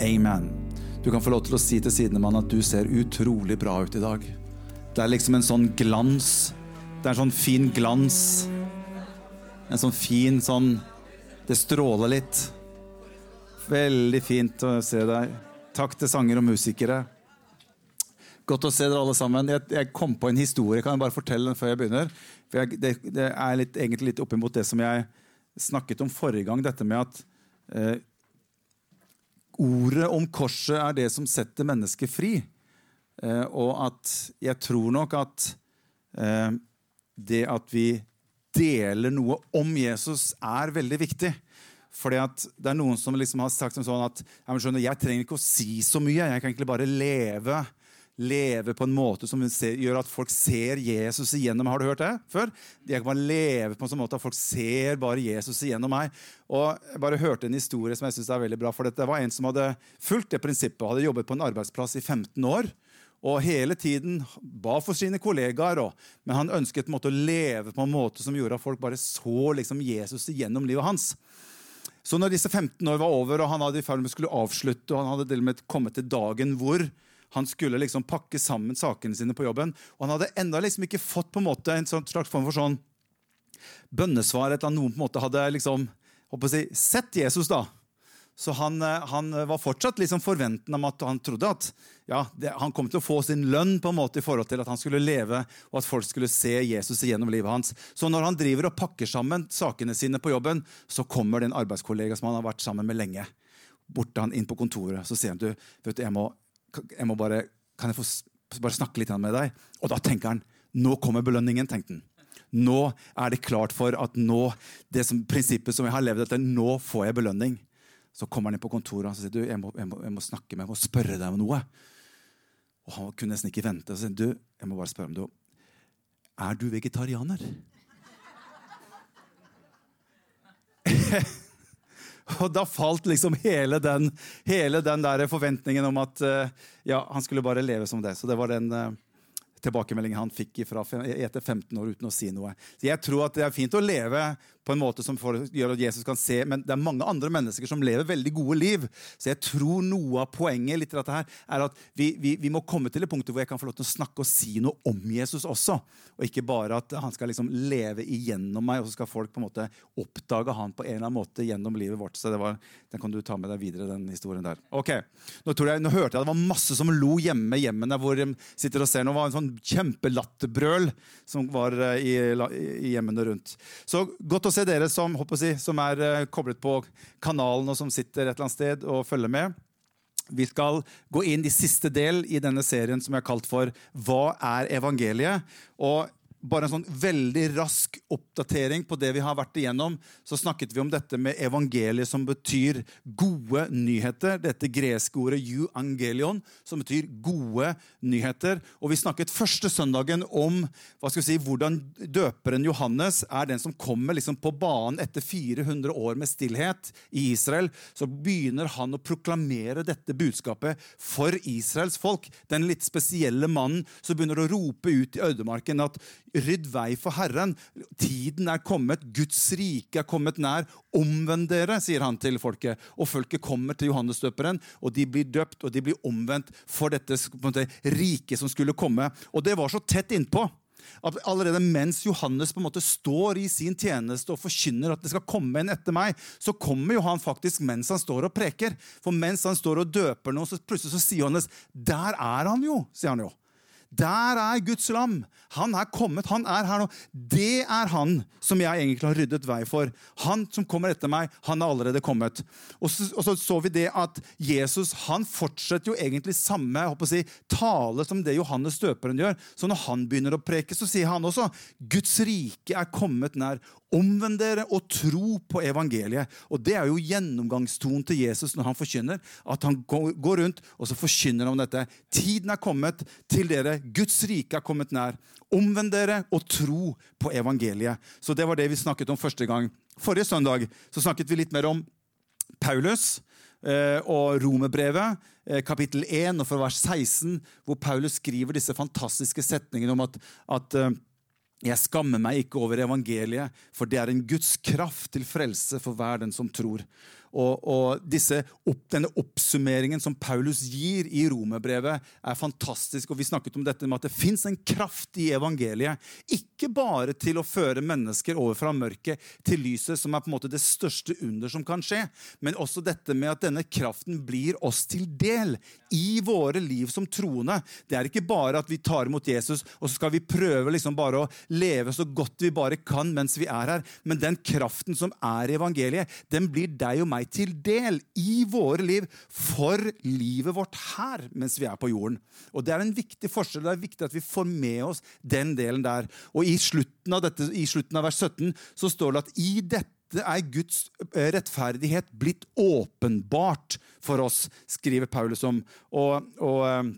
Amen. Du kan få lov til å si til sidemannen at du ser utrolig bra ut i dag. Det er liksom en sånn glans. Det er en sånn fin glans. En sånn fin sånn Det stråler litt. Veldig fint å se deg. Takk til sanger og musikere. Godt å se dere alle sammen. Jeg, jeg, kom på en historie. Kan jeg bare fortelle den før jeg begynner? For jeg, det, det, er litt, egentlig litt oppimot det som jeg snakket om forrige gang. Dette med at eh, ordet om korset er det som setter mennesket fri. Eh, og at jeg tror nok at eh, det at vi deler noe om Jesus, er veldig viktig. Fordi at det er Noen som liksom har sagt sånn at jeg, skjønner, jeg trenger ikke å si så mye. Jeg kan egentlig bare leve leve på en måte som gjør at folk ser Jesus igjennom Har du hørt det før? Jeg kan bare leve på en sånn måte at folk ser bare Jesus igjennom meg. Og Jeg bare hørte en historie som jeg synes er veldig bra. for Det var en som hadde fulgt det prinsippet, hadde jobbet på en arbeidsplass i 15 år. Og hele tiden ba for sine kollegaer, men han ønsket måte, å leve på en måte som gjorde at folk bare så liksom, Jesus igjennom livet hans. Så når disse 15 år var over, og han hadde i ferd med skulle avslutte, og han hadde og kommet til dagen hvor han skulle liksom pakke sammen sakene sine på jobben, og han hadde enda liksom ikke fått på en måte en sånn slags form for sånn bønnesvar, et eller annet noen på en måte hadde liksom, si, sett Jesus. da, så han, eh, han, var fortsatt liksom forventende om at han trodde at ja, det, han kom til å få sin lønn på en måte i forhold til at han skulle leve, og at folk skulle se Jesus igjennom livet hans. Så når han driver og pakker sammen sakene sine på jobben, så kommer det en arbeidskollega som han har vært sammen med lenge, borte han inn på kontoret. Så sier han du, vet du, jeg må, jeg må bare, kan jeg få bare snakke litt med deg? Og da tenker han nå kommer belønningen. tenkte han. Nå er det klart for at nå, det som, prinsippet som jeg har levd etter, nå får jeg belønning. Så kommer han inn på kontoret og sier du, jeg må, jeg, må, jeg må snakke med jeg må spørre deg om noe. Og Han kunne nesten ikke vente. og sier du, jeg må bare spørre om du, Er du vegetarianer? og da falt liksom hele den, hele den der forventningen om at uh, ja, han skulle bare leve som det. Så det var den uh, tilbakemeldingen han fikk ifra, etter 15 år uten å si noe. Så jeg tror at det er fint å leve på en måte som gjør at Jesus kan se, men det er mange andre mennesker som lever veldig gode liv. Så jeg tror noe av poenget litt dette her, er at vi, vi, vi, må komme til det punktet hvor jeg kan få lov til å snakke og si noe om Jesus også. Og ikke bare at han skal liksom leve igjennom meg, og så skal folk på en måte oppdage han på en eller annen måte gjennom livet vårt. Så det var, Den kan du ta med deg videre, den historien der. Ok, Nå, jeg, nå hørte jeg det var masse som lo hjemme hjemmene hvor de sitter og ser. Nå var en sånn kjempelatterbrøl som var eh, i, i hjemmene rundt. Så godt å se dere som, si, som er uh, koblet på kanalen og som sitter et eller annet sted og følger med. Vi skal gå inn i siste del i denne serien som jeg har kalt for Hva er evangeliet? Og bare en sånn veldig rask oppdatering på det vi har vært igjennom, så snakket vi om dette med evangeliet, som betyr gode nyheter. Dette greske ordet euangelion, som betyr gode nyheter. Og vi snakket første søndagen om si, hvordan døperen Johannes er den som kommer liksom på banen etter 400 år med stillhet i Israel. Så begynner han å proklamere dette budskapet for Israels folk. Den litt spesielle mannen som begynner å rope ut i ødemarken at Rydd vei for Herren. Tiden er kommet. Guds rike er kommet nær. Omvend dere, sier han til folket. Og folket kommer til Johannes døperen, og de blir døpt og de blir omvendt for dette riket som skulle komme. Og det var så tett innpå at allerede mens Johannes på en måte står i sin tjeneste og forkynner at det skal komme en etter meg, så kommer jo han faktisk mens han står og preker. For mens han står og døper noe, så plutselig så sier Johannes Der er han jo! sier han jo. Der er Guds lam. Han er kommet, han er her nå. Det er han som jeg egentlig har ryddet vei for. Han som kommer etter meg, han er allerede kommet. Og så, og så, så vi det at Jesus han fortsetter jo egentlig samme si, tale som det Johannes døperen gjør. Så når han begynner å preke, så sier han også Guds rike er kommet nær. Omvend dere og tro på evangeliet. Og Det er jo gjennomgangstonen til Jesus når han forkynner. At han går rundt og så forkynner om dette. Tiden er kommet til dere. Guds rike er kommet nær. Omvend dere og tro på evangeliet. Så Det var det vi snakket om første gang. Forrige søndag så snakket vi litt mer om Paulus eh, og romerbrevet, eh, kapittel 1 og fra vers 16, hvor Paulus skriver disse fantastiske setningene om at, at eh, jeg skammer meg ikke over evangeliet, for det er en Guds kraft til frelse for hver den som tror. Og, og opp, denne oppsummeringen som Paulus gir i romerbrevet, er fantastisk. Og vi snakket om dette med at det fins en kraft i evangeliet. Ikke bare til å føre mennesker over fra mørket til lyset, som er på en måte det største under som kan skje, men også dette med at denne kraften blir oss til del i våre liv som troende. Det er ikke bare at vi tar imot Jesus, og så skal vi prøve liksom bare å leve så godt vi bare kan mens vi er her. Men den kraften som er i evangeliet, den blir deg og meg til del i våre liv for livet vårt her mens vi er på jorden. Og Det er en viktig forskjell. Det er viktig at vi får med oss den delen der. Og I slutten av, dette, i slutten av vers 17 så står det at i dette er Guds eh, rettferdighet blitt åpenbart for oss, skriver Paulus om. Og, og eh,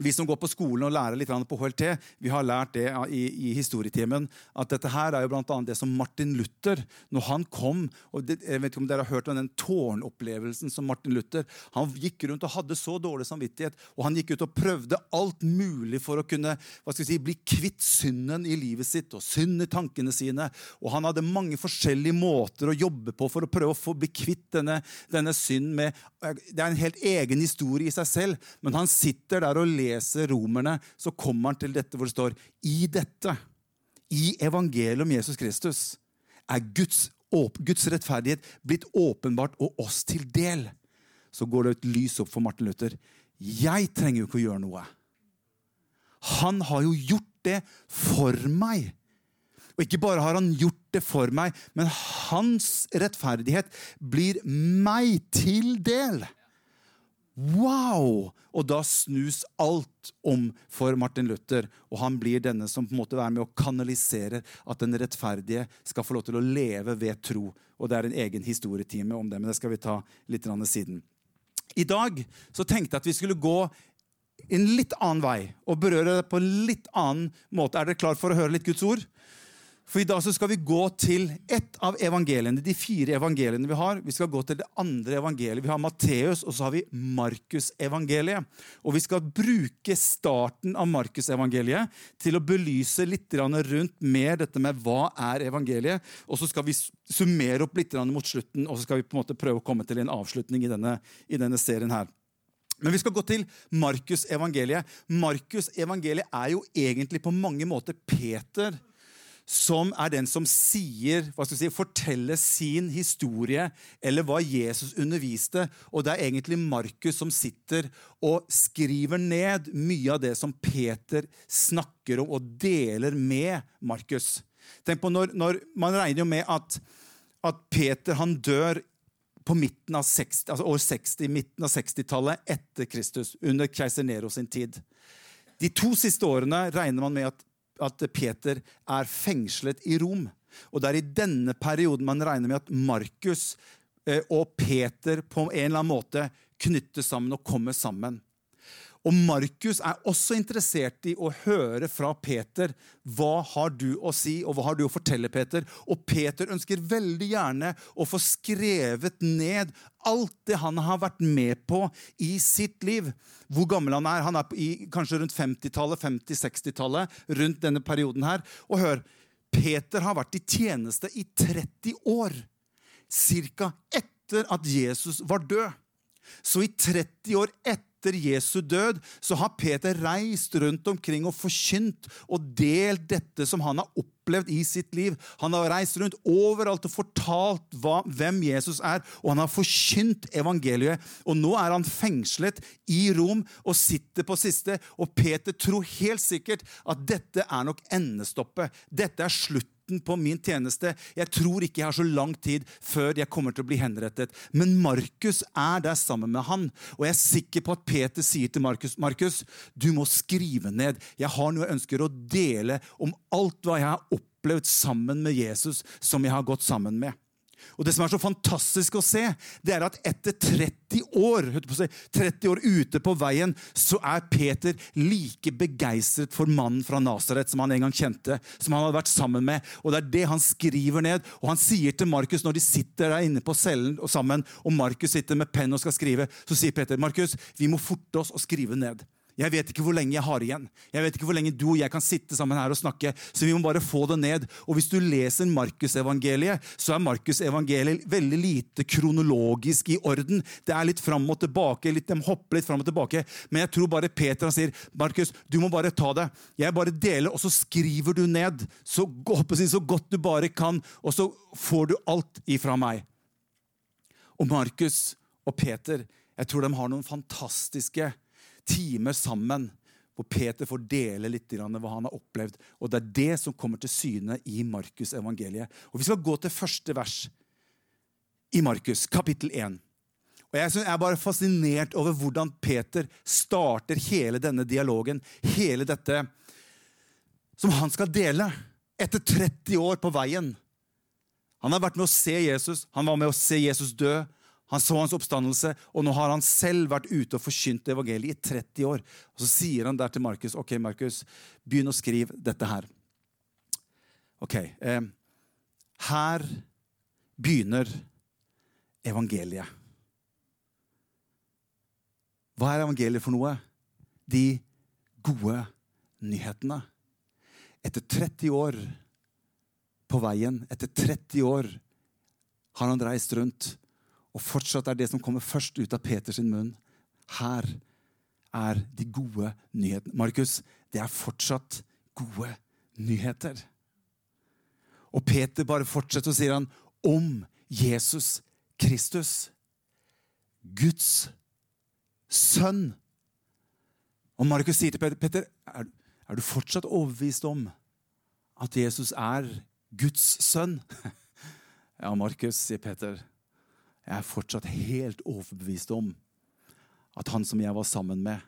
vi som går på skolen og lærer litt på HLT, vi har lært det i, i historietimen. At dette her er jo blant annet det som Martin Luther Når han kom og det, Jeg vet ikke om dere har hørt om den tårnopplevelsen som Martin Luther Han gikk rundt og hadde så dårlig samvittighet, og han gikk ut og prøvde alt mulig for å kunne hva skal vi si, bli kvitt synden i livet sitt og synd i tankene sine. Og han hadde mange forskjellige måter å jobbe på for å prøve å få bli kvitt denne, denne synden med Det er en helt egen historie i seg selv, men han sitter der og lever leser romerne, så kommer han til dette hvor det står I dette, i evangeliet om Jesus Kristus, er Guds, Guds rettferdighet blitt åpenbart og oss til del. Så går det et lys opp for Martin Luther. Jeg trenger jo ikke å gjøre noe. Han har jo gjort det for meg. Og ikke bare har han gjort det for meg, men hans rettferdighet blir meg til del. Wow! Og da snus alt om for Martin Luther, og han blir denne som på en måte er med å kanalisere at den rettferdige skal få lov til å leve ved tro. Og Det er en egen historietime om det, men det skal vi ta litt siden. I dag så tenkte jeg at vi skulle gå en litt annen vei og berøre det på en litt annen måte. Er dere klar for å høre litt Guds ord? For i dag så skal vi gå til ett av evangeliene, de fire evangeliene vi har. Vi skal gå til det andre evangeliet. Vi har Matteus, og så har vi Markusevangeliet. Og vi skal bruke starten av Markusevangeliet til å belyse litt rundt mer dette med hva er evangeliet. Og så skal vi summere opp litt mot slutten, og så skal vi på en måte prøve å komme til en avslutning i denne, i denne serien her. Men vi skal gå til Markus evangeliet. Markus evangeliet er jo egentlig på mange måter Peter som er den som sier, hva skal vi si, forteller sin historie, eller hva Jesus underviste. Og det er egentlig Markus som sitter og skriver ned mye av det som Peter snakker om, og deler med Markus. Tenk på når, når Man regner jo med at, at Peter han dør på midten av 60, altså år 60, midten av 60-tallet etter Kristus, under keiser Nero sin tid. De to siste årene regner man med at at Peter er fengslet i Rom. Og det er i denne perioden man regner med at Markus eh, og Peter på en eller annen måte knyttes sammen og kommer sammen. Og Markus er også interessert i å høre fra Peter. Hva har du å si, og hva har du å fortelle, Peter? Og Peter ønsker veldig gjerne å få skrevet ned alt det han har vært med på i sitt liv. Hvor gammel han er. Han er i, kanskje rundt 50-tallet, 50-60-tallet, rundt denne perioden her. Og hør, Peter har vært i tjeneste i 30 år. Cirka etter at Jesus var død. Så i 30 år etter etter Jesu død så har Peter reist rundt omkring og forkynt og delt dette som han har opplevd i sitt liv. Han har reist rundt overalt og fortalt hva, hvem Jesus er, og han har forkynt evangeliet. Og nå er han fengslet i Rom og sitter på siste, og Peter tror helt sikkert at dette er nok endestoppet. Dette er slutten slutten på min tjeneste. Jeg tror ikke jeg har så lang tid før jeg kommer til å bli henrettet. Men Markus er der sammen med han. Og jeg er sikker på at Peter sier til Markus Markus, du må skrive ned. Jeg har noe jeg ønsker å dele om alt hva jeg har opplevd sammen med Jesus, som jeg har gått sammen med. Og Det som er så fantastisk å se, det er at etter 30 år 30 år ute på veien, så er Peter like begeistret for mannen fra Nasaret som han en gang kjente, som han hadde vært sammen med. Og Det er det han skriver ned. Og Han sier til Markus når de sitter der inne på cellen sammen, og Markus sitter med penn og skal skrive, så sier Peter Markus, vi må forte oss å skrive ned. Jeg vet ikke hvor lenge jeg har igjen. Jeg vet ikke hvor lenge du og jeg kan sitte sammen her og snakke. Så vi må bare få det ned. Og hvis du leser Markusevangeliet, så er Markusevangeliet veldig lite kronologisk i orden. Det er litt fram og tilbake, litt, de hopper litt fram og tilbake. Men jeg tror bare Peter sier, 'Markus, du må bare ta det.' Jeg bare deler, og så skriver du ned så, så godt du bare kan, og så får du alt ifra meg. Og Markus og Peter, jeg tror de har noen fantastiske timer sammen hvor Peter får dele litt hva han har opplevd. Og Det er det som kommer til syne i Markus evangeliet. Og Vi skal gå til første vers i Markus, kapittel 1. Og Jeg er bare fascinert over hvordan Peter starter hele denne dialogen. Hele dette som han skal dele etter 30 år på veien. Han har vært med å se Jesus, han var med å se Jesus dø. Han så hans oppstandelse, og nå har han selv vært ute og forkynt evangeliet i 30 år. Og Så sier han der til Markus ok, Markus, begynn å skrive dette her. Ok, eh, Her begynner evangeliet. Hva er evangeliet for noe? De gode nyhetene. Etter 30 år på veien, etter 30 år har han reist rundt og fortsatt er det som kommer først ut av Peters munn. Her er de gode nyhetene. Markus, det er fortsatt gode nyheter. Og Peter bare fortsetter, og sier han om Jesus Kristus. Guds sønn. Og Markus sier til Peter, Peter er, er du fortsatt overbevist om at Jesus er Guds sønn? Ja, Markus, sier Peter. Jeg er fortsatt helt overbevist om at han som jeg var sammen med,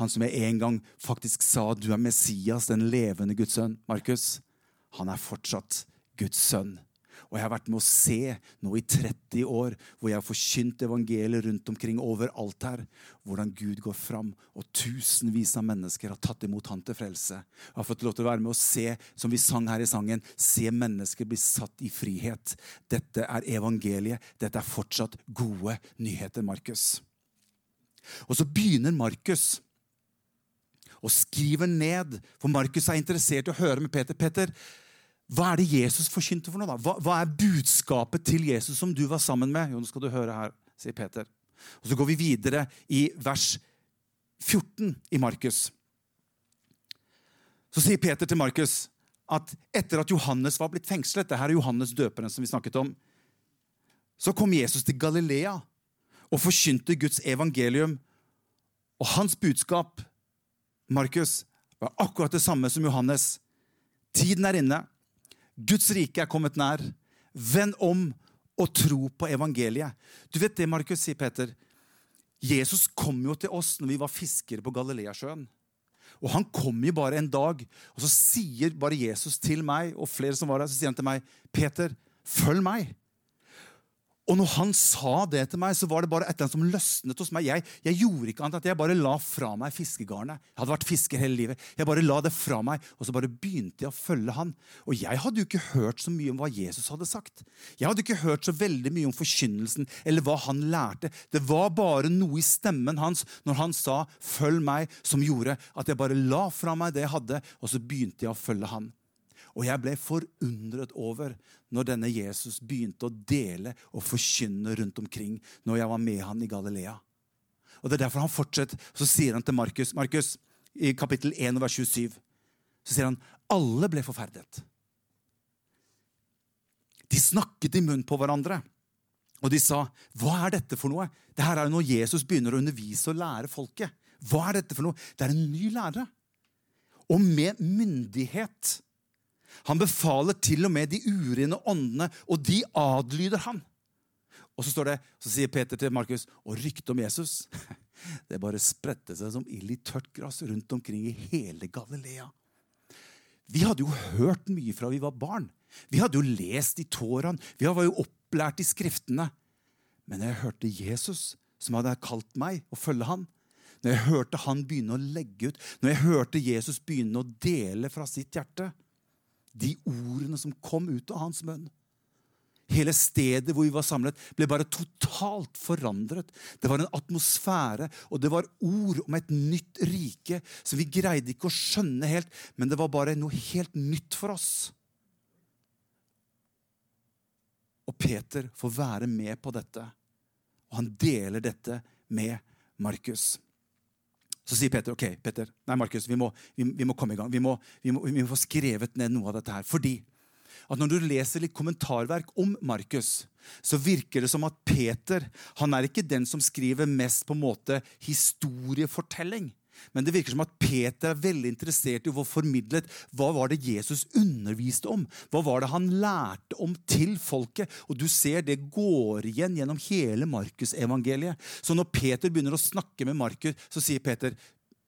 han som jeg en gang faktisk sa du er Messias, den levende Guds sønn, Markus, han er fortsatt Guds sønn. Og jeg har vært med å se nå i 30 år, hvor jeg har forkynt evangeliet rundt omkring overalt her, hvordan Gud går fram, og tusenvis av mennesker har tatt imot han til frelse. Jeg har fått lov til å være med å se, som vi sang her i sangen, se mennesker bli satt i frihet. Dette er evangeliet. Dette er fortsatt gode nyheter, Markus. Og så begynner Markus og skriver ned, for Markus er interessert i å høre med Peter. Peter, hva er det Jesus forkynte for noe? da? Hva, hva, er budskapet til Jesus som du var sammen med? Jo, nå skal du høre her, sier Peter. Og Så går vi videre i vers 14 i Markus. Så sier Peter til Markus at etter at Johannes var blitt fengslet det her er Johannes døperen som vi snakket om, så kom Jesus til Galilea og forkynte Guds evangelium. Og hans budskap, Markus, var akkurat det samme som Johannes. Tiden er inne. Guds rike er kommet nær. Vend om og tro på evangeliet. Du vet det, Markus, sier Peter. Jesus kom jo til oss når vi var fiskere på Galileasjøen. Og han kom jo bare en dag, og så sier bare Jesus til meg og flere som var der, så sier han til meg, 'Peter, følg meg.' Og når han sa det til meg, så var det bare et eller annet som løsnet hos meg. Jeg, jeg gjorde ikke annet at jeg bare la fra meg fiskegarnet. Jeg hadde vært fisker hele livet. Jeg bare la det fra meg, og så bare begynte jeg å følge han. Og jeg hadde jo ikke hørt så mye om hva Jesus hadde sagt. Jeg hadde ikke hørt så veldig mye om forkynnelsen eller hva han lærte. Det var bare noe i stemmen hans når han sa 'følg meg', som gjorde at jeg bare la fra meg det jeg hadde, og så begynte jeg å følge han. Og jeg ble forundret over når denne Jesus begynte å dele og forkynne rundt omkring når jeg var med han i Galilea. Og Det er derfor han fortsetter. Så sier han til Markus, Markus i kapittel 1 vers 27 så sier han alle ble forferdet. De snakket i munnen på hverandre. Og de sa, 'Hva er dette for noe?' Det her er jo når Jesus begynner å undervise og lære folket. Hva er dette for noe? Det er en ny lære. Og med myndighet han befaler til og med de urene åndene, og de adlyder han. Og så, står det, så sier Peter til Markus og ryktet om Jesus det bare spredte seg som ild i tørt gress rundt omkring i hele Galilea. Vi hadde jo hørt mye fra vi var barn. Vi hadde jo lest i tårene. Vi var jo opplært i Skriftene. Men når jeg hørte Jesus, som hadde kalt meg å følge han, når jeg hørte han begynne å legge ut, når jeg hørte Jesus begynne å dele fra sitt hjerte, de ordene som kom ut av hans munn. Hele stedet hvor vi var samlet, ble bare totalt forandret. Det var en atmosfære, og det var ord om et nytt rike som vi greide ikke å skjønne helt, men det var bare noe helt nytt for oss. Og Peter får være med på dette, og han deler dette med Markus. Så sier Peter ok, Peter, nei Markus, vi, vi, vi, må komme i gang. Vi må, vi må, vi må få skrevet ned noe av dette her. Fordi at når du leser litt kommentarverk om Markus, så virker det som at Peter han er ikke den som skriver mest på en måte historiefortelling. Men det virker som at Peter er veldig interessert i å få formidlet hva var det Jesus underviste om. Hva var det han lærte om til folket? Og du ser det går igjen gjennom hele Markusevangeliet. Så når Peter begynner å snakke med Markus, så sier Peter,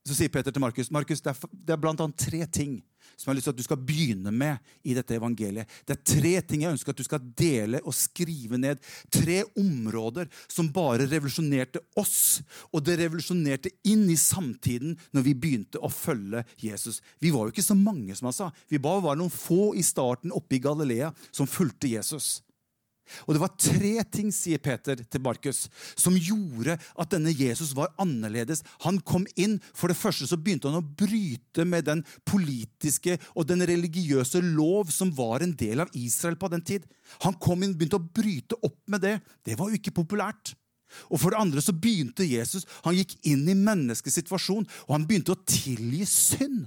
så sier Peter til Markus Markus, det er, det er blant annet tre ting som jeg har lyst til at du skal begynne med i dette evangeliet. Det er tre ting jeg ønsker at du skal dele og skrive ned. Tre områder som bare revolusjonerte oss, og det revolusjonerte inn i samtiden når vi begynte å følge Jesus. Vi var jo ikke så mange, som han sa. Vi bare var noen få i starten oppe i Galilea som fulgte Jesus. Og Det var tre ting sier Peter til Markus, som gjorde at denne Jesus var annerledes. Han kom inn, For det første så begynte han å bryte med den politiske og den religiøse lov som var en del av Israel på den tid. Han kom inn, begynte å bryte opp med det. Det var jo ikke populært. Og For det andre så begynte Jesus han gikk inn i menneskets situasjon, og han begynte å tilgi synd.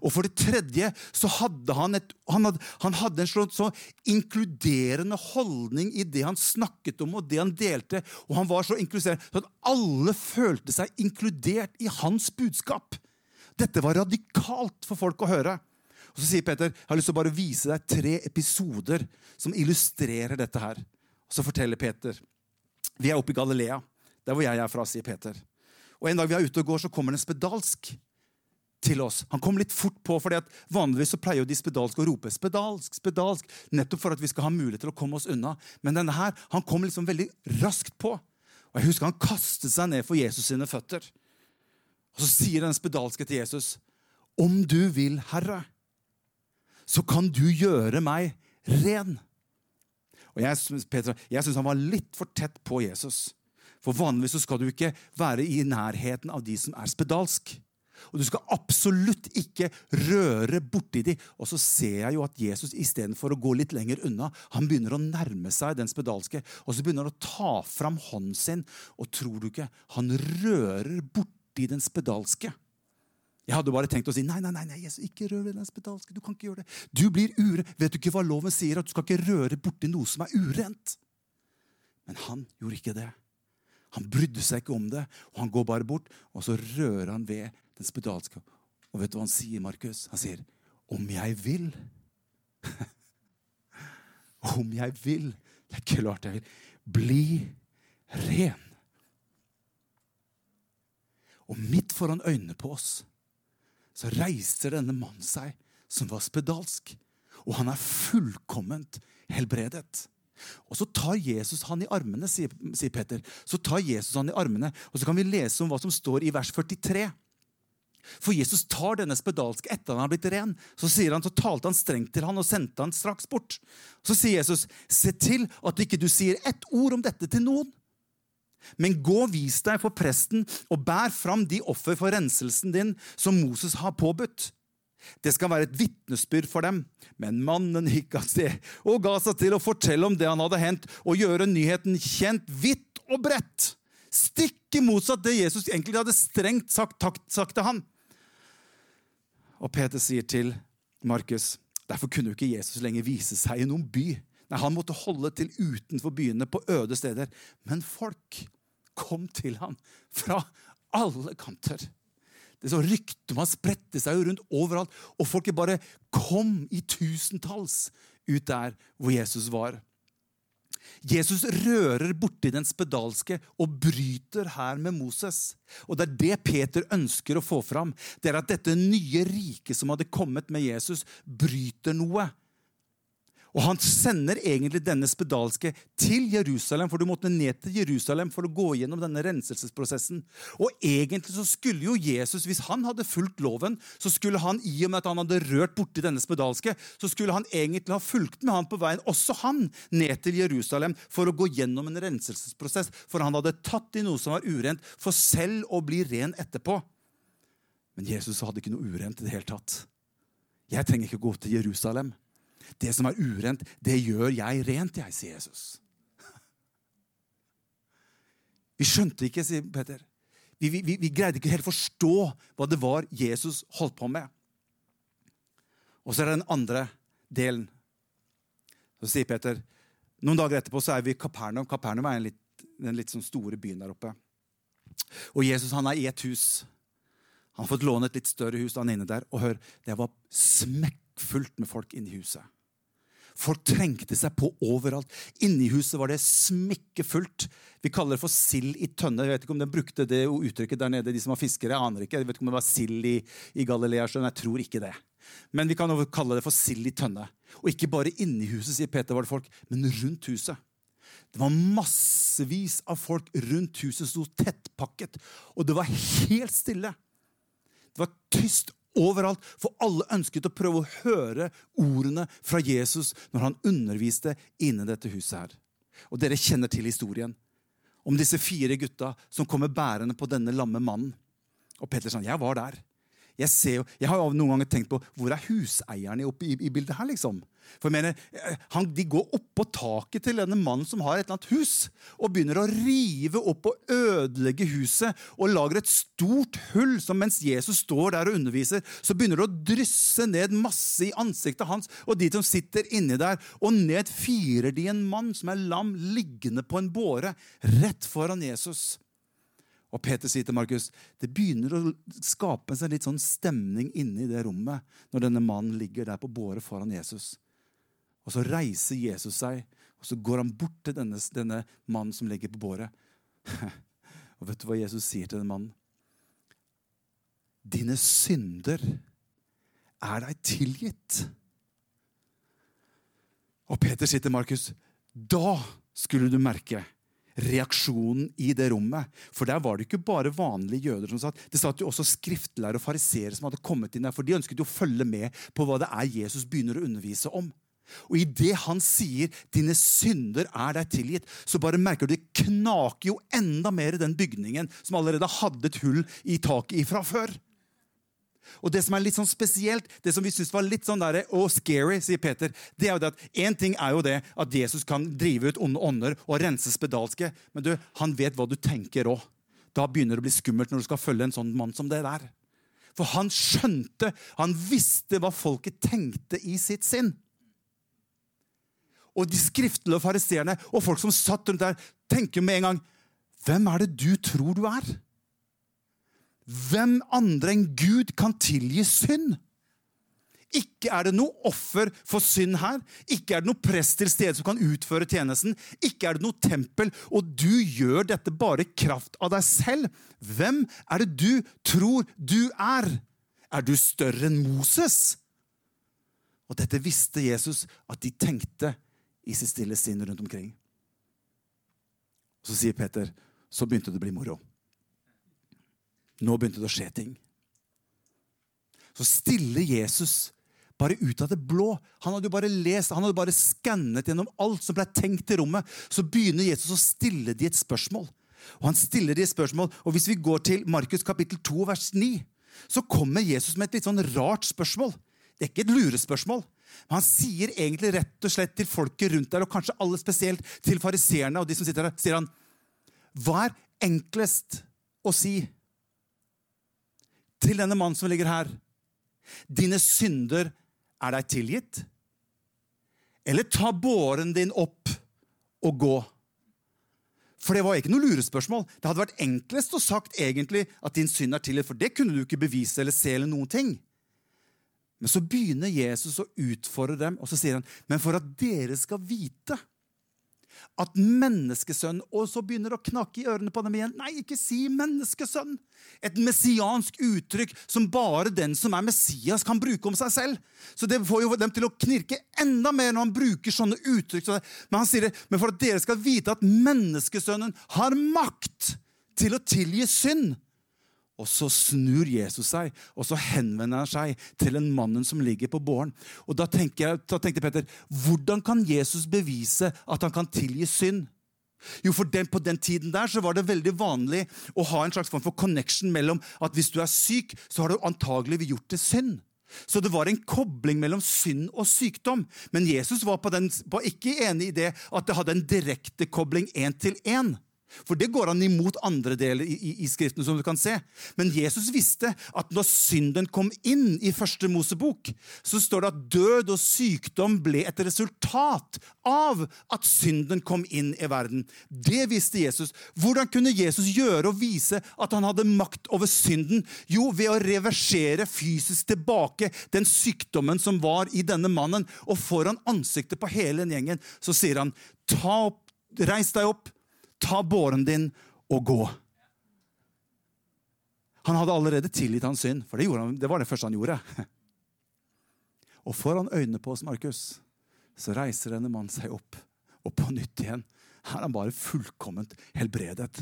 Og for det tredje så hadde han, et, han hadde, han hadde en sånn så inkluderende holdning i det han snakket om og det han delte. Og han var så inkluderende så at alle følte seg inkludert i hans budskap. Dette var radikalt for folk å høre. Og Så sier Peter jeg har lyst til å bare vise deg tre episoder som illustrerer dette. her. Og Så forteller Peter vi er oppe i Galilea, der hvor jeg er fra, sier Peter. Og En dag vi er ute og går, så kommer det en spedalsk til oss. Han kom litt fort på, for vanligvis så pleier jo de spedalske å rope 'spedalsk', 'spedalsk', nettopp for at vi skal ha mulighet til å komme oss unna. Men denne her, han kom liksom veldig raskt på. Og jeg husker Han kastet seg ned for Jesus sine føtter. Og Så sier den spedalske til Jesus, 'Om du vil, Herre, så kan du gjøre meg ren.' Og Jeg, Peter, jeg syns han var litt for tett på Jesus. For vanligvis så skal du ikke være i nærheten av de som er spedalsk. Og du skal absolutt ikke røre borti de. Og så ser jeg jo at Jesus istedenfor å gå litt lenger unna, han begynner å nærme seg den spedalske. Og så begynner han å ta fram hånden sin, og tror du ikke, han rører borti den spedalske. Jeg hadde bare tenkt å si nei, nei, nei, nei Jesus, ikke rør den spedalske. Du kan ikke gjøre det. Du blir ure. Vet du ikke hva loven sier? At du skal ikke røre borti noe som er urent. Men han gjorde ikke det. Han brydde seg ikke om det, og han går bare bort, og så rører han ved den spedalske. Og vet du hva han sier, Markus? Han sier, 'Om jeg vil'. Om jeg vil. Det er klart jeg vil. Bli ren. Og midt foran øynene på oss så reiser denne mannen seg, som var spedalsk. Og han er fullkomment helbredet. Og Så tar Jesus han i armene, sier, sier Peter. Så tar Jesus han i armene, og så kan vi lese om hva som står i vers 43. For Jesus tar denne spedalske etter han har blitt ren. Så sier han, så talte han strengt til han og sendte han straks bort. Så sier Jesus, se til at ikke du sier ett ord om dette til noen. Men gå vis deg for presten og bær fram de offer for renselsen din som Moses har påbudt. Det skal være et vitnesbyrd for dem. Men mannen gikk av sted og ga seg til å fortelle om det han hadde hendt, og gjøre nyheten kjent vidt og bredt. Stikke motsatt det Jesus egentlig hadde strengt sagt, sagt til han. Og Peter sier til Markus derfor kunne jo ikke Jesus lenger vise seg i noen by. Nei, Han måtte holde til utenfor byene, på øde steder. Men folk kom til ham fra alle kanter. Det så Ryktet om han spredte seg jo rundt overalt, og folket bare kom i tusentalls ut der hvor Jesus var. Jesus rører borti den spedalske og bryter her med Moses. Og Det er det Peter ønsker å få fram. Det er At dette nye riket som hadde kommet med Jesus, bryter noe. Og han sender egentlig denne spedalske til Jerusalem, for du måtte ned til Jerusalem for å gå gjennom denne renselsesprosessen. Og egentlig så skulle jo Jesus, hvis han hadde fulgt loven, så skulle han i og med at han hadde rørt borti denne spedalske, så skulle han egentlig ha fulgt med han på veien, også han, ned til Jerusalem for å gå gjennom en renselsesprosess. For han hadde tatt i noe som var urent, for selv å bli ren etterpå. Men Jesus hadde ikke noe urent i det hele tatt. Jeg trenger ikke gå til Jerusalem. Det som er urent, det gjør jeg rent, jeg, sier Jesus. Vi skjønte ikke, sier Peter. Vi, vi, vi, greide ikke helt forstå hva det var Jesus holdt på med. Og så er det den andre delen. Så sier Peter Noen dager etterpå så er vi i Kapernaum. Kapernaum er litt, den litt sånn store byen der oppe. Og Jesus han er i et hus. Han har fått låne et litt større hus. han er inne der, Og hør, det var smekkfullt med folk inne i huset. Folk trengte seg på overalt. Inni huset var det smekkefullt. Vi kaller det for sild i tønne. Jeg vet ikke om de brukte det uttrykket der nede, de som var fiskere. Jeg aner ikke. Jeg vet ikke om det var sild i, i Galileasjøen. Jeg tror ikke det. Men vi kan kalle det for sild i tønne. Og ikke bare inni huset, sier Peter, var det folk, men rundt huset. Det var massevis av folk rundt huset sto tettpakket, og det var helt stille. Det var tyst overalt, for alle ønsket å prøve å høre ordene fra Jesus når han underviste inne dette huset her. Og dere kjenner til historien om disse fire gutta som kommer bærende på denne lamme mannen. Og Peter sa jeg var der. Jeg, ser, jeg har jo noen ganger tenkt på hvor er huseierne oppe i, i bildet her, liksom? For jeg mener, eh, han, De går oppå taket til denne mannen som har et eller annet hus, og begynner å rive opp og ødelegge huset og lager et stort hull. som Mens Jesus står der og underviser, så begynner det å drysse ned masse i ansiktet hans og de som sitter inni der. Og ned firer de en mann som er lam, liggende på en båre rett foran Jesus. Og Peter sier til Markus det begynner å skape seg litt sånn stemning inne i det rommet når denne mannen ligger der på båret foran Jesus. Og så reiser Jesus seg, og så går han bort til denne, denne mannen som ligger på båret. og vet du hva Jesus sier til den mannen? Dine synder er deg tilgitt. Og Peter sier til Markus, da skulle du merke reaksjonen i det rommet. For der var det ikke bare vanlige jøder som satt. Det satt jo også skriftlærere og fariseere som hadde kommet inn der. For de ønsket jo å følge med på hva det er Jesus begynner å undervise om. Og idet han sier 'dine synder er deg tilgitt', så bare merker du det knaker jo enda mer i den bygningen som allerede hadde et hull i taket ifra før. Og det som er litt sånn spesielt, det som vi syns var litt sånn der, oh, scary, sier Peter, det er jo det at én ting er jo det at Jesus kan drive ut onde ånder og rense spedalske, men du, han vet hva du tenker òg. Da begynner det å bli skummelt når du skal følge en sånn mann som det der. For han skjønte, han visste hva folket tenkte i sitt sinn. Og de skriftlige fariseerne og folk som satt rundt der, tenker med en gang Hvem er det du tror du er? Hvem andre enn Gud kan tilgi synd? Ikke er det noe offer for synd her. Ikke er det noe prest til stede som kan utføre tjenesten. Ikke er det noe tempel, og du gjør dette bare i kraft av deg selv. Hvem er det du tror du er? Er du større enn Moses? Og dette visste Jesus at de tenkte i sitt stille sinn rundt omkring. Så sier Peter, så begynte det å bli moro. Nå begynte det å skje ting. Så stiller Jesus bare ut av det blå. Han hadde jo bare lest, han hadde bare skannet gjennom alt som ble tenkt i rommet. Så begynner Jesus å stille de et spørsmål. Og han stiller de et spørsmål, og Hvis vi går til Markus kapittel 2, vers 9, så kommer Jesus med et litt sånn rart spørsmål. Det er ikke et lurespørsmål. Men han sier egentlig rett og slett til folket rundt der, og kanskje alle spesielt til fariseerne og de som sitter der, sier han, Hva er enklest å si til denne mannen som ligger her. Dine synder er deg tilgitt. Eller ta båren din opp og gå. For det var ikke noe lurespørsmål. Det hadde vært enklest å sagt egentlig at din synd er tilgitt, for det kunne du ikke bevise eller se. eller noen ting. Men så begynner Jesus å utfordre dem, og så sier han, men for at dere skal vite at menneskesønn Og så begynner det å knakke i ørene på dem igjen. Nei, ikke si menneskesønn! Et messiansk uttrykk som bare den som er Messias, kan bruke om seg selv. Så det får jo dem til å knirke enda mer når han bruker sånne uttrykk. Men han sier det, men for at dere skal vite at menneskesønnen har makt til å tilgi synd. Og så snur Jesus seg, og så henvender han seg til en mannen som ligger på båren. Og da, jeg, da tenkte Peter, hvordan kan Jesus bevise at han kan tilgi synd? Jo, for den, På den tiden der så var det veldig vanlig å ha en slags form for connection mellom at hvis du er syk, så har du antagelig gjort det synd. Så det var en kobling mellom synd og sykdom. Men Jesus var, den, var ikke enig i det at det hadde en direkte kobling én til én. For det går han imot andre deler i, i, i, Skriften. som du kan se. Men Jesus visste at når synden kom inn i første Mosebok, så står det at død og sykdom ble et resultat av at synden kom inn i verden. Det visste Jesus. Hvordan kunne Jesus gjøre og vise at han hadde makt over synden? Jo, ved å reversere fysisk tilbake den sykdommen som var i denne mannen. Og foran ansiktet på hele den gjengen så sier han, ta opp, reis deg opp Ta båren din og gå. Han hadde allerede tilgitt hans synd, for det, han, det var det første han gjorde. Og foran øynene på oss, Markus, så reiser denne mannen seg opp. Og på nytt igjen Her er han bare fullkomment helbredet.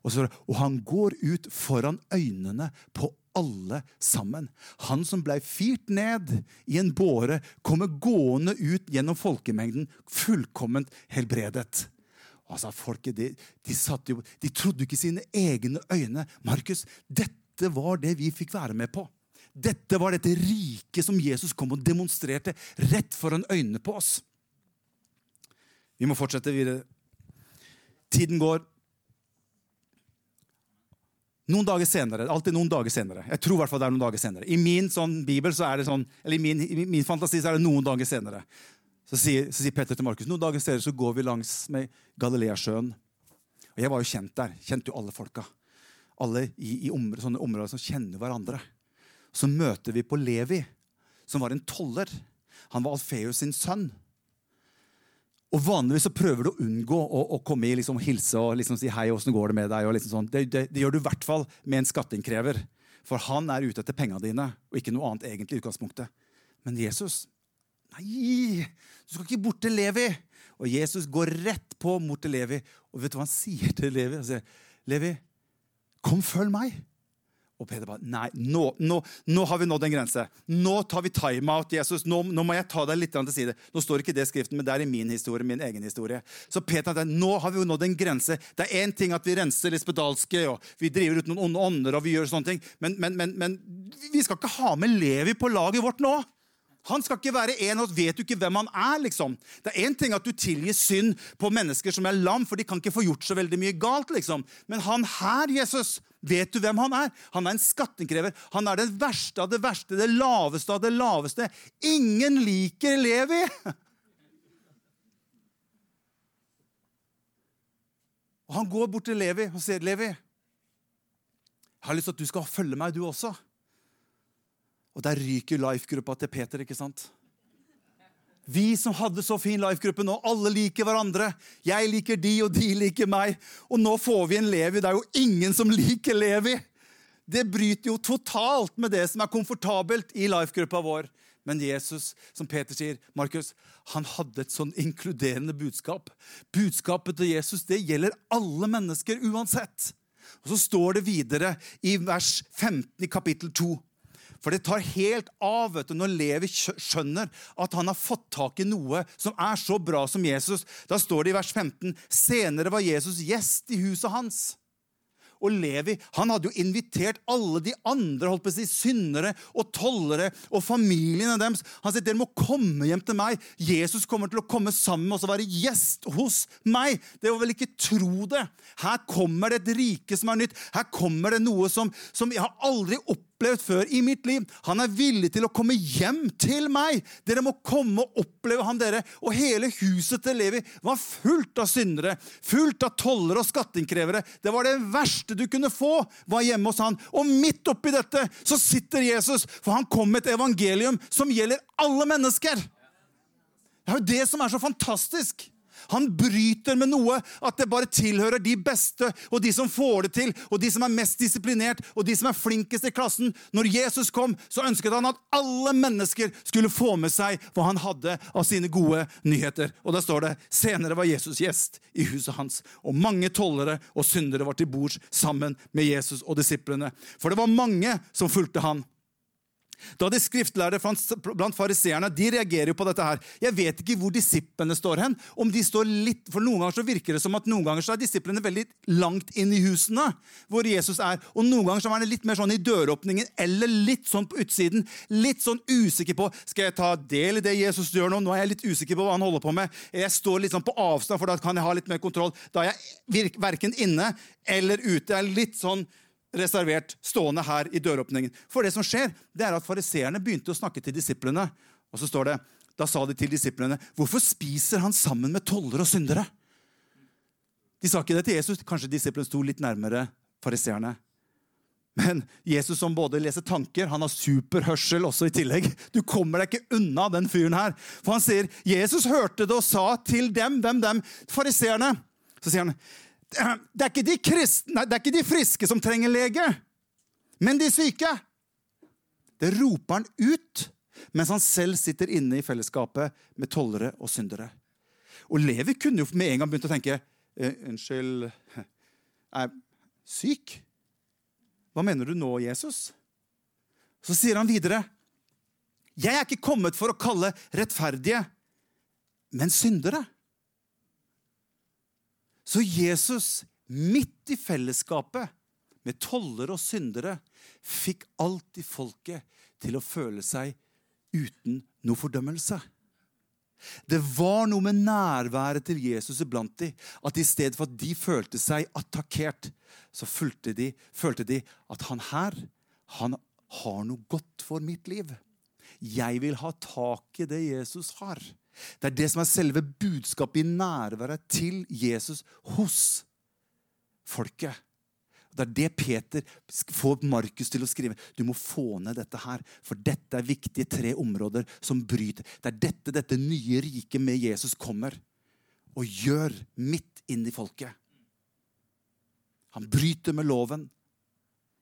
Og, så, og, han går ut foran øynene på alle sammen. Han som blei firt ned i en båre, kommer gående ut gjennom folkemengden fullkomment helbredet. Altså, folket, de, de, jo, de trodde ikke sine egne øyne. Markus, dette var det vi fikk være med på. Dette var dette riket som Jesus kom og demonstrerte rett foran øynene på oss. Vi må fortsette videre. Tiden går. Noen dager senere, alltid noen dager senere. Jeg tror i det er noen dager senere. I min sånn bibel så er det sånn, eller i min, i min fantasi så er det noen dager senere. Så sier, så sier Petter til Markus noen dager senere så går vi langs med Galileasjøen. Og Jeg var jo kjent der. Kjente jo alle folka. Alle i, i områder, sånne områder som kjenner hverandre. Så møter vi på Levi, som var en toller. Han var Alfeus sin sønn. Og Vanligvis så prøver du å unngå å, å komme i liksom, hilse og liksom si hei, Hvordan går det med deg. Liksom sånn. det, det, det, gjør du i hvert fall med en skatteinnkrever. For han er ute etter pengene dine, og ikke noe annet egentlig utgangspunktet. Men Jesus Nei, du skal ikke bort til Levi. Og Jesus går rett på mot til Levi. Og vet du hva han sier til Levi? Han sier, Levi, kom, følg meg. Og Peder bare Nei, nå, nå, nå, har vi nådd en grense. Nå tar vi timeout, Jesus. Nå, nå, må jeg ta deg litt til side. Nå står ikke det i Skriften, men det er i min historie. min egen historie. Så Peter, nå har vi jo nådd en grense. Det er én ting at vi renser litt spedalske, og vi driver ut noen onde ånder, og vi gjør sånne ting, men, men, men, men vi skal ikke ha med Levi på laget vårt nå. Han skal ikke være en og. Vet du ikke hvem han er? liksom? Det er én ting at du tilgir synd på mennesker som er lam, for de kan ikke få gjort så veldig mye galt. liksom. Men han her, Jesus, vet du hvem han er? Han er en skattenkrever. Han er det verste av det verste, det laveste av det laveste. Ingen liker Levi! Og Han går bort til Levi og sier, 'Levi, jeg har lyst til at du skal følge meg, du også.' Og der ryker life-gruppa til Peter, ikke sant? Vi som hadde så fin life-gruppe nå, alle liker hverandre. Jeg liker de, og de liker meg. Og nå får vi en Levi. Det er jo ingen som liker Levi. Det bryter jo totalt med det som er komfortabelt i life-gruppa vår. Men Jesus, som Peter sier, Markus, han hadde et sånn inkluderende budskap. Budskapet til Jesus det gjelder alle mennesker uansett. Og Så står det videre i vers 15 i kapittel 2. For det tar helt av vet du, når Levi skjønner at han har fått tak i noe som er så bra som Jesus. Da står det i vers 15.: Senere var Jesus gjest i huset hans. Og Levi han hadde jo invitert alle de andre holdt på å si, syndere og tollere og familiene deres. Han sier dere må komme hjem til meg. Jesus kommer til å komme sammen med oss og være gjest hos meg. Det var vel ikke tro det. Her kommer det et rike som er nytt. Her kommer det noe som, som jeg har aldri opplevd opplevd før i mitt liv. Han er villig til å komme hjem til meg. Dere må komme og oppleve ham, dere. Og hele huset til Levi var fullt av syndere, fullt av tollere og skatteinnkrevere. Det var det verste du kunne få, var hjemme hos han. Og midt oppi dette så sitter Jesus, for han kom med et evangelium som gjelder alle mennesker. Det er jo det som er så fantastisk. Han bryter med noe at det bare tilhører de beste og de som får det til, og de som er mest disiplinert og de som er flinkest i klassen. Når Jesus kom, så ønsket han at alle mennesker skulle få med seg hva han hadde av sine gode nyheter. Og der står det senere var Jesus gjest i huset hans, og mange tollere og syndere var til bords sammen med Jesus og disiplene. For det var mange som fulgte han. Da de skriftlærde blant fariseerne de reagerer jo på dette her. Jeg vet ikke hvor disiplene står hen. om de står litt, for Noen ganger så virker det som at noen ganger så er disiplene veldig langt inn i husene hvor Jesus er. Og noen ganger så er det litt mer sånn i døråpningen eller litt sånn på utsiden. Litt sånn usikker på skal jeg ta del i det Jesus gjør nå. Nå er jeg litt usikker på hva han holder på med. Jeg står litt sånn på avstand, for da kan jeg ha litt mer kontroll. Da er jeg verken inne eller ute. Jeg er litt sånn reservert stående her i døråpningen. For det som skjer, det er at fariseerne begynte å snakke til disiplene. Og så står det, Da sa de til disiplene, 'Hvorfor spiser han sammen med toller og syndere?' De sa ikke det til Jesus. Kanskje disiplene sto litt nærmere fariseerne. Men Jesus som både leser tanker, han har superhørsel også i tillegg. Du kommer deg ikke unna den fyren her. For han sier, Jesus hørte det og sa til dem, hvem dem? Fariseerne. Så sier han, det er, de kristne, det er ikke de friske som trenger lege, men de syke. Det roper han ut mens han selv sitter inne i fellesskapet med tollere og syndere. Og Levi kunne jo med en gang begynt å tenke eh, Unnskyld Er syk? Hva mener du nå, Jesus? Så sier han videre. Jeg er ikke kommet for å kalle rettferdige, men syndere. Så Jesus, midt i fellesskapet med tollere og syndere, fikk alltid folket til å føle seg uten noe fordømmelse. Det var noe med nærværet til Jesus iblant dem, at i stedet for at de følte seg attakkert, så følte de, følte de at han her, han har noe godt for mitt liv. Jeg vil ha tak i det Jesus har. Det er det som er selve budskapet i nærværet til Jesus hos folket. Det er det Peter får Markus til å skrive. Du må få ned dette her, for dette er viktige tre områder som bryter. Det er dette dette nye riket med Jesus kommer og gjør midt inn i folket. Han bryter med loven.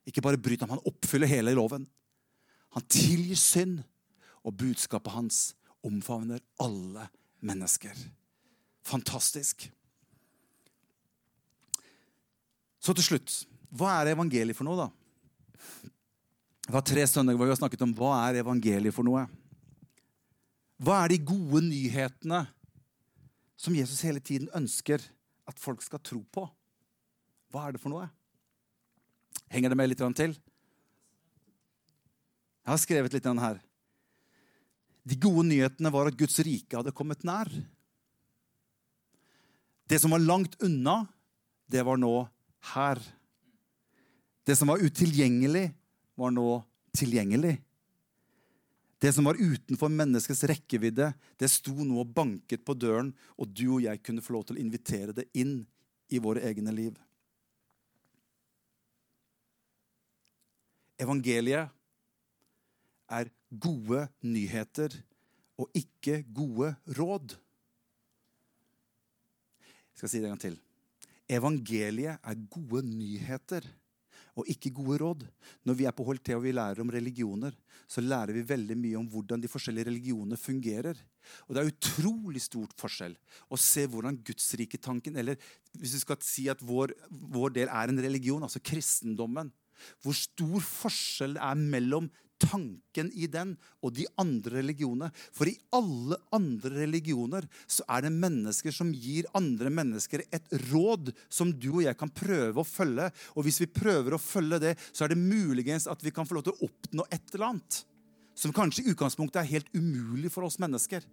Ikke bare bryter han, han oppfyller hele loven. Han tilgir synd, og budskapet hans omfavner alle mennesker. Fantastisk. Så til slutt hva er evangeliet for noe, da? Det var tre søndager hvor vi har snakket om hva er evangeliet for noe. Hva er de gode nyhetene som Jesus hele tiden ønsker at folk skal tro på? Hva er det for noe? Henger det med litt til? Jeg har skrevet litt her. De gode nyhetene var at Guds rike hadde kommet nær. Det som var langt unna, det var nå her. Det som var utilgjengelig, var nå tilgjengelig. Det som var utenfor menneskets rekkevidde, det sto nå og banket på døren, og du og jeg kunne få lov til å invitere det inn i våre egne liv. Evangeliet er gode nyheter og ikke gode råd. Jeg skal si det en gang til. Evangeliet er gode nyheter og ikke gode råd. Når vi er på HLT og vi lærer om religioner, så lærer vi veldig mye om hvordan de forskjellige religionene fungerer. Og Det er utrolig stort forskjell å se hvordan gudsriketanken Eller hvis vi skal si at vår, vår del er en religion, altså kristendommen. Hvor stor forskjell det er mellom tanken i den og de andre religionene. For i alle andre religioner så er det mennesker som gir andre mennesker et råd som du og jeg kan prøve å følge. Og hvis vi prøver å følge det, så er det muligens at vi kan få lov til å oppnå et eller annet. Som kanskje i utgangspunktet er helt umulig for oss mennesker.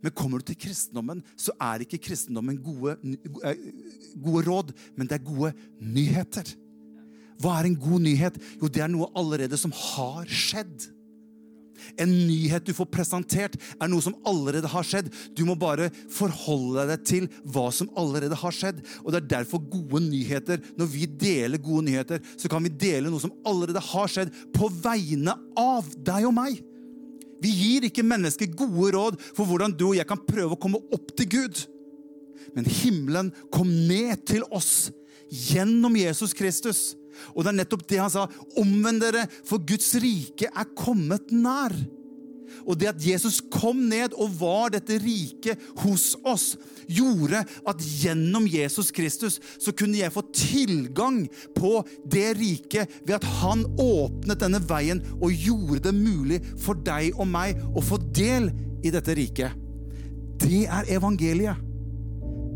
Men kommer du til kristendommen, så er ikke kristendommen gode, eh, gode råd, men det er gode nyheter. Hva er en god nyhet? Jo, det er noe allerede som har skjedd. En nyhet du får presentert, er noe som allerede har skjedd. Du må bare forholde deg til hva som allerede har skjedd. Og Det er derfor gode nyheter, når vi deler gode nyheter, så kan vi dele noe som allerede har skjedd, på vegne av deg og meg. Vi gir ikke mennesker gode råd for hvordan du og jeg kan prøve å komme opp til Gud. men himmelen kom ned til oss gjennom Jesus Kristus. Og det er nettopp det han sa. Omvend dere, for Guds rike er kommet nær. Og det at Jesus kom ned og var dette riket hos oss, gjorde at gjennom Jesus Kristus så kunne jeg få tilgang på det riket ved at han åpnet denne veien og gjorde det mulig for deg og meg å få del i dette riket. Det er evangeliet.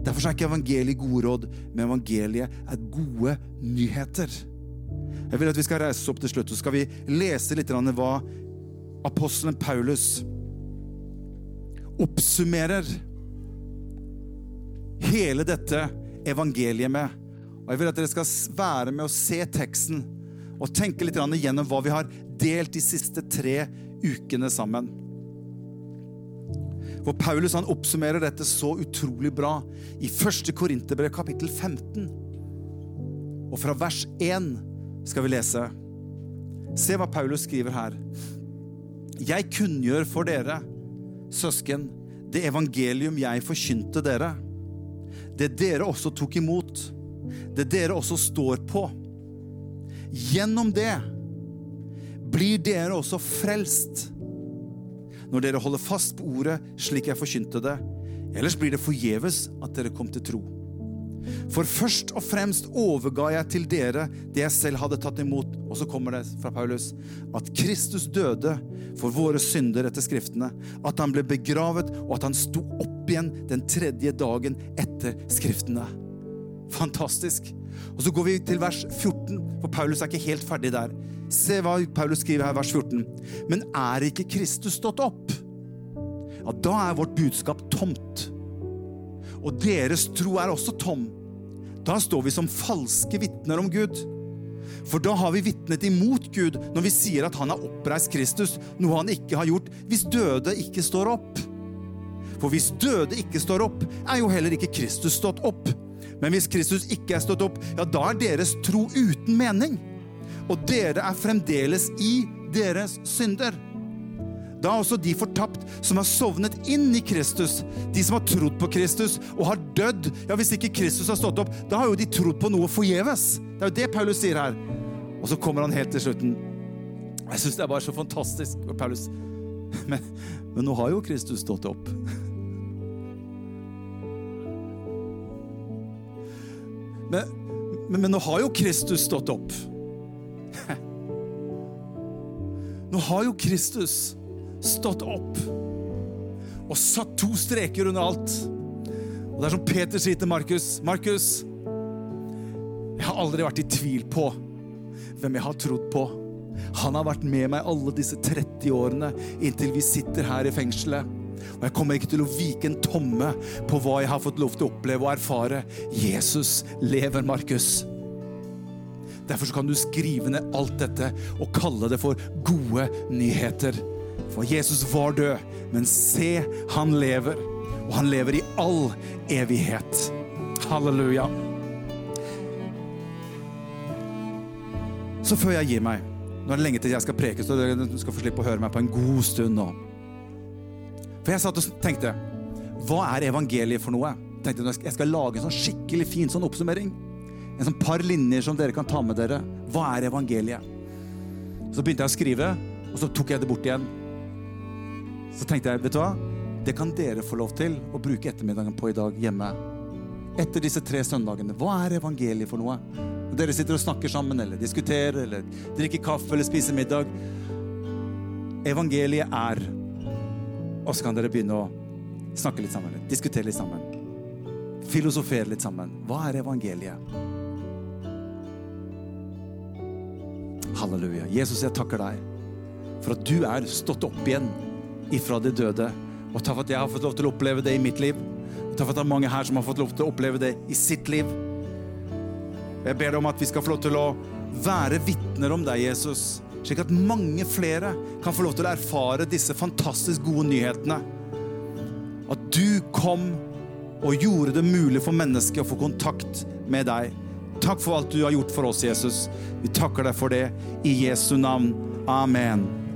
Derfor er ikke evangeliet gode råd, men evangeliet er gode nyheter. Jeg vil at vi skal reise oss opp til slutt, og skal vi lese litt hva apostelen Paulus oppsummerer hele dette evangeliet med. Og Jeg vil at dere skal være med å se teksten og tenke litt gjennom hva vi har delt de siste tre ukene sammen. For Paulus han oppsummerer dette så utrolig bra i 1. Korinterbrev kapittel 15. Og fra vers 1 skal vi lese. Se hva Paulus skriver her. Jeg kunngjør for dere, søsken, det evangelium jeg forkynte dere. Det dere også tok imot. Det dere også står på. Gjennom det blir dere også frelst. Når dere holder fast på ordet slik jeg forkynte det. Ellers blir det forgjeves at dere kom til tro. For først og fremst overga jeg til dere det jeg selv hadde tatt imot. Og så kommer det fra Paulus at Kristus døde for våre synder etter Skriftene. At han ble begravet, og at han sto opp igjen den tredje dagen etter Skriftene. Fantastisk. Og Så går vi til vers 14, for Paulus er ikke helt ferdig der. Se hva Paulus skriver her, vers 14. Men er ikke Kristus stått opp? Ja, da er vårt budskap tomt og deres tro er også tom. Da står vi som falske vitner om Gud. For da har vi vitnet imot Gud når vi sier at han har oppreist Kristus, noe han ikke har gjort hvis døde ikke står opp. For hvis døde ikke står opp, er jo heller ikke Kristus stått opp. Men hvis Kristus ikke er stått opp, ja, da er deres tro uten mening. Og dere er fremdeles i deres synder. Da er også de fortapt som har sovnet inn i Kristus. De som har trodd på Kristus og har dødd. Ja, Hvis ikke Kristus har stått opp, da har jo de trodd på noe forgjeves. Det er jo det Paulus sier her. Og så kommer han helt til slutten. Jeg syns det er bare så fantastisk. Paulus, men, men nå har jo Kristus stått opp. Men, men, men nå har jo Kristus stått opp. Nå har jo Kristus stått opp og satt to streker under alt. Og det er som Peter sier til Markus. Markus, jeg har aldri vært i tvil på hvem jeg har trodd på. Han har vært med meg alle disse 30 årene inntil vi sitter her i fengselet. Og jeg kommer ikke til å vike en tomme på hva jeg har fått lov til å oppleve og erfare. Jesus lever, Markus. Derfor kan du skrive ned alt dette og kalle det for gode nyheter. For Jesus var død, men se, han lever. Og han lever i all evighet. Halleluja. Så før jeg gir meg Nå er det lenge til jeg skal preke, så du skal få slippe å høre meg på en god stund nå. For jeg satt og tenkte Hva er evangeliet for noe? Jeg tenkte Jeg skal lage en sånn skikkelig fin sånn oppsummering. En sånn par linjer som dere kan ta med dere. Hva er evangeliet? Så begynte jeg å skrive, og så tok jeg det bort igjen. Så tenkte jeg, vet du hva? Det kan dere få lov til å bruke ettermiddagen på i dag hjemme. Etter disse tre søndagene. Hva er evangeliet for noe? Og dere sitter og snakker sammen eller diskuterer eller drikker kaffe eller spiser middag. Evangeliet er Og så kan dere begynne å snakke litt sammen. Diskutere litt sammen. Filosofere litt sammen. Hva er evangeliet? Halleluja. Jesus, jeg takker deg for at du er stått opp igjen ifra de døde. Og takk for at jeg har fått lov til å oppleve det i mitt liv. Og takk for at det er mange her som har fått lov til å oppleve det i sitt liv. Jeg ber deg om at vi skal få lov til å være vitner om deg, Jesus. Slik at mange flere kan få lov til å erfare disse fantastisk gode nyhetene. At du kom og gjorde det mulig for mennesket å få kontakt med deg. Takk for alt du har gjort for oss, Jesus. Vi takker deg for det i Jesu navn. Amen.